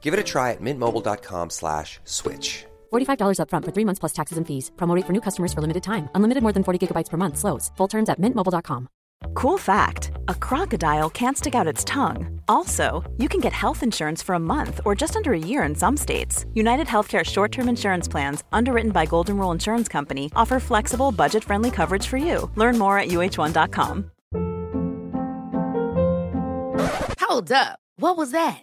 Give it a try at mintmobile.com slash switch. $45 upfront for three months plus taxes and fees. Promo rate for new customers for limited time. Unlimited more than 40 gigabytes per month. Slows. Full terms at mintmobile.com. Cool fact a crocodile can't stick out its tongue. Also, you can get health insurance for a month or just under a year in some states. United Healthcare short term insurance plans, underwritten by Golden Rule Insurance Company, offer flexible, budget friendly coverage for you. Learn more at uh1.com. Hold up. What was that?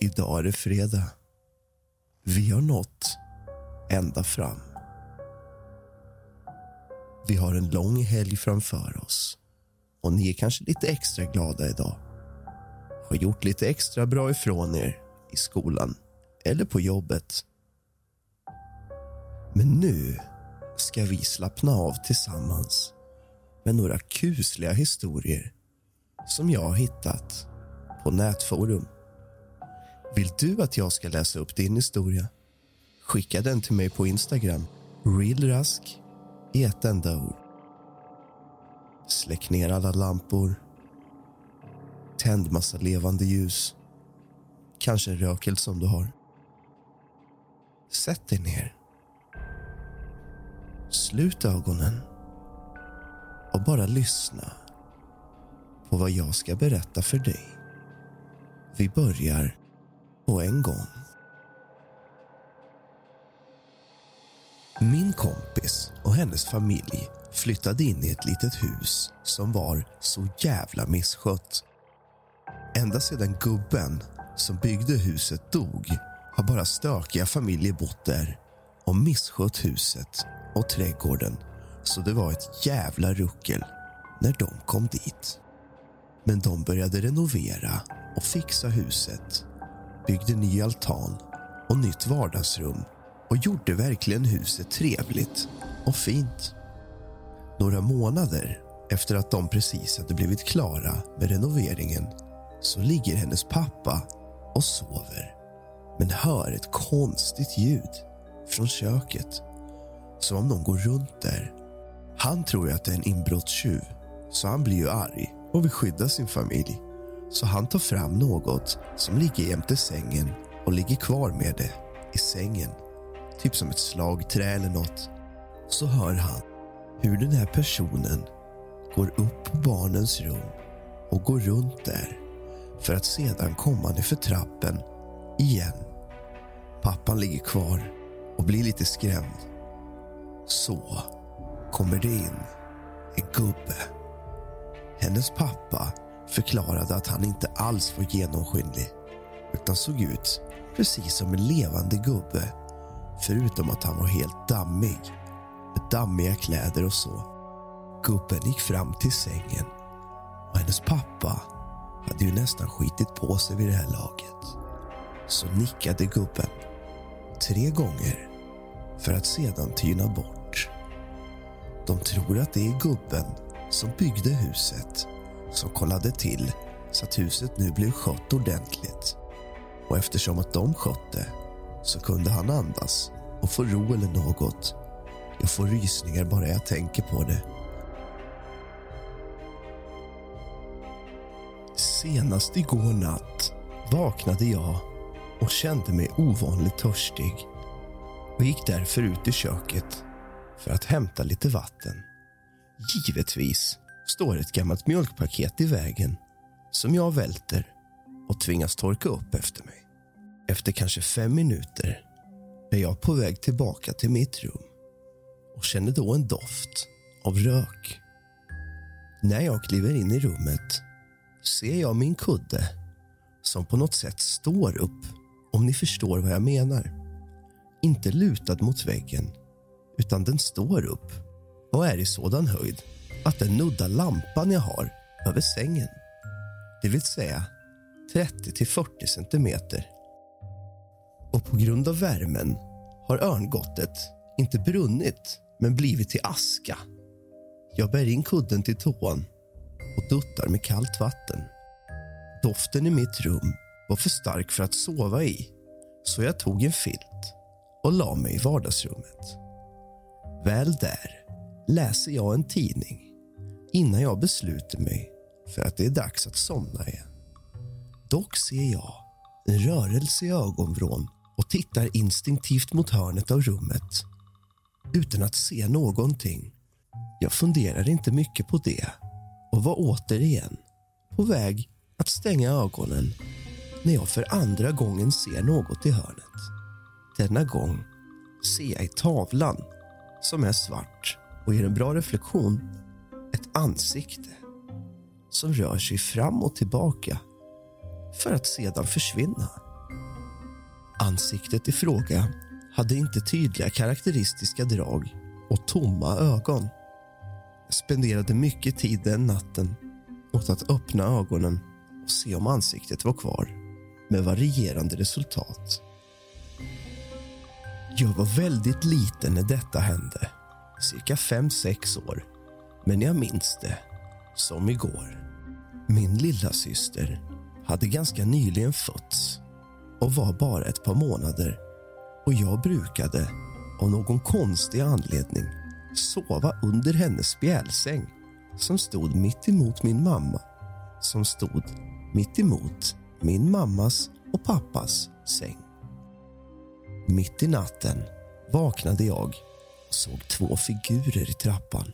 Idag är det fredag. Vi har nått ända fram. Vi har en lång helg framför oss och ni är kanske lite extra glada idag. Har gjort lite extra bra ifrån er i skolan eller på jobbet. Men nu ska vi slappna av tillsammans med några kusliga historier som jag har hittat på nätforum. Vill du att jag ska läsa upp din historia? Skicka den till mig på Instagram. Realrask i ett enda ord. Släck ner alla lampor. Tänd massa levande ljus. Kanske en rökeld som du har. Sätt dig ner. Slut ögonen och bara lyssna på vad jag ska berätta för dig. Vi börjar på en gång. Min kompis och hennes familj flyttade in i ett litet hus som var så jävla misskött. Ända sedan gubben som byggde huset dog har bara stökiga familjer bott där och misskött huset och trädgården så det var ett jävla ruckel när de kom dit. Men de började renovera och fixa huset byggde ny altan och nytt vardagsrum och gjorde verkligen huset trevligt och fint. Några månader efter att de precis hade blivit klara med renoveringen så ligger hennes pappa och sover men hör ett konstigt ljud från köket. Som om någon går runt där. Han tror ju att det är en inbrottstjuv så han blir ju arg och vill skydda sin familj. Så han tar fram något som ligger jämte sängen och ligger kvar med det i sängen. Typ som ett slagträ eller något. Så hör han hur den här personen går upp på barnens rum och går runt där för att sedan komma ner för trappen igen. Pappan ligger kvar och blir lite skrämd. Så kommer det in en gubbe. Hennes pappa förklarade att han inte alls var genomskinlig utan såg ut precis som en levande gubbe förutom att han var helt dammig med dammiga kläder och så. Gubben gick fram till sängen och hennes pappa hade ju nästan skitit på sig vid det här laget. Så nickade gubben tre gånger för att sedan tyna bort. De tror att det är gubben som byggde huset som kollade till så att huset nu blev skött ordentligt. Och eftersom att de skötte så kunde han andas och få ro eller något. Jag får rysningar bara jag tänker på det. Senast igår natt vaknade jag och kände mig ovanligt törstig och gick därför ut i köket för att hämta lite vatten. Givetvis står ett gammalt mjölkpaket i vägen som jag välter och tvingas torka upp efter mig. Efter kanske fem minuter är jag på väg tillbaka till mitt rum och känner då en doft av rök. När jag kliver in i rummet ser jag min kudde som på något sätt står upp, om ni förstår vad jag menar. Inte lutad mot väggen, utan den står upp och är i sådan höjd att den nuddar lampan jag har över sängen. Det vill säga 30 till 40 centimeter. Och på grund av värmen har örngottet inte brunnit, men blivit till aska. Jag bär in kudden till tån och duttar med kallt vatten. Doften i mitt rum var för stark för att sova i så jag tog en filt och la mig i vardagsrummet. Väl där läser jag en tidning innan jag beslutar mig för att det är dags att somna igen. Dock ser jag en rörelse i ögonvrån och tittar instinktivt mot hörnet av rummet utan att se någonting. Jag funderar inte mycket på det och var återigen på väg att stänga ögonen när jag för andra gången ser något i hörnet. Denna gång ser jag i tavlan, som är svart och ger en bra reflektion, ett ansikte som rör sig fram och tillbaka för att sedan försvinna. Ansiktet i fråga hade inte tydliga karaktäristiska drag och tomma ögon. Jag spenderade mycket tid den natten åt att öppna ögonen och se om ansiktet var kvar, med varierande resultat. Jag var väldigt liten när detta hände, cirka fem sex år. Men jag minns det som igår. Min lilla syster hade ganska nyligen fötts och var bara ett par månader och jag brukade av någon konstig anledning sova under hennes spjälsäng som stod mitt emot min mamma som stod mitt emot min mammas och pappas säng. Mitt i natten vaknade jag och såg två figurer i trappan.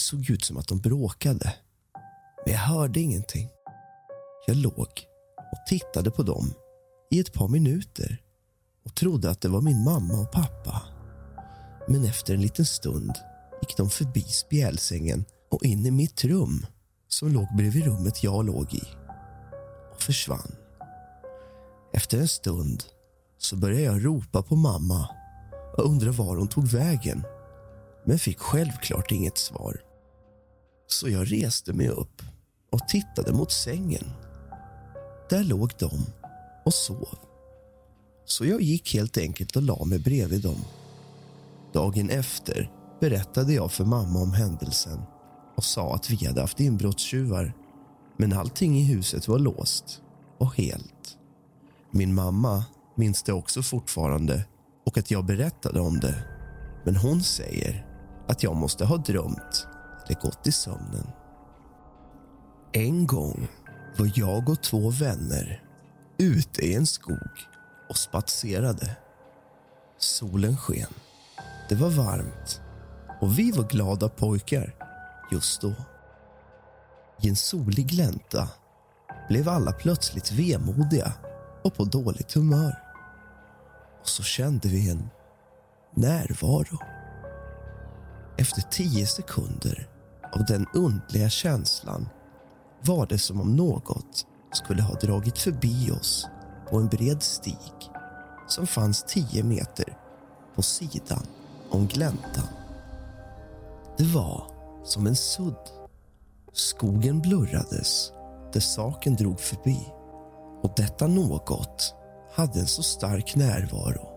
Det såg ut som att de bråkade, men jag hörde ingenting. Jag låg och tittade på dem i ett par minuter och trodde att det var min mamma och pappa. Men efter en liten stund gick de förbi spjälsängen och in i mitt rum som låg bredvid rummet jag låg i och försvann. Efter en stund så började jag ropa på mamma och undra var hon tog vägen men fick självklart inget svar. Så jag reste mig upp och tittade mot sängen. Där låg de och sov. Så jag gick helt enkelt och la mig bredvid dem. Dagen efter berättade jag för mamma om händelsen och sa att vi hade haft inbrottstjuvar men allting i huset var låst och helt. Min mamma minns det också fortfarande och att jag berättade om det. Men hon säger att jag måste ha drömt det gått i sömnen. En gång var jag och två vänner ute i en skog och spatserade. Solen sken. Det var varmt och vi var glada pojkar just då. I en solig glänta blev alla plötsligt vemodiga och på dåligt humör. Och så kände vi en närvaro. Efter tio sekunder av den undliga känslan var det som om något skulle ha dragit förbi oss på en bred stig som fanns tio meter på sidan om gläntan. Det var som en sudd. Skogen blurrades där saken drog förbi och detta något hade en så stark närvaro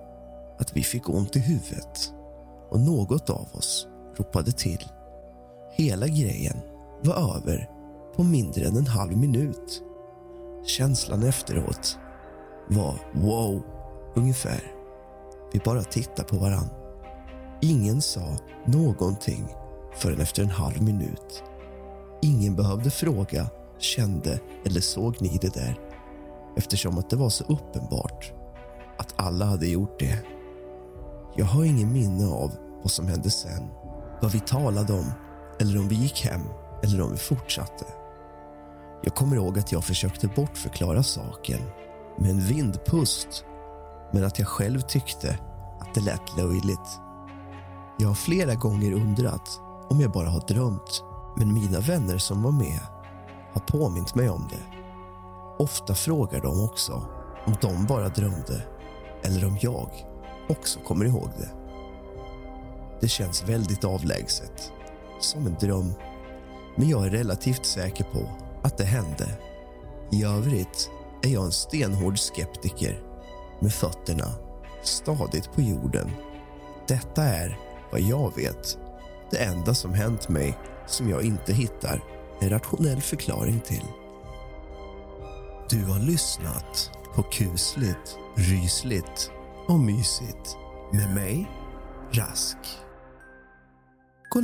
att vi fick ont i huvudet och något av oss ropade till. Hela grejen var över på mindre än en halv minut. Känslan efteråt var wow, ungefär. Vi bara tittade på varann. Ingen sa någonting förrän efter en halv minut. Ingen behövde fråga, kände eller såg ni det där eftersom att det var så uppenbart att alla hade gjort det. Jag har ingen minne av vad som hände sen, vad vi talade om eller om vi gick hem eller om vi fortsatte. Jag kommer ihåg att jag försökte bortförklara saken med en vindpust men att jag själv tyckte att det lät löjligt. Jag har flera gånger undrat om jag bara har drömt men mina vänner som var med har påmint mig om det. Ofta frågar de också om de bara drömde eller om jag också kommer ihåg det. Det känns väldigt avlägset, som en dröm. Men jag är relativt säker på att det hände. I övrigt är jag en stenhård skeptiker med fötterna stadigt på jorden. Detta är, vad jag vet, det enda som hänt mig som jag inte hittar en rationell förklaring till. Du har lyssnat på kusligt, rysligt och mysigt med mig, Rask. God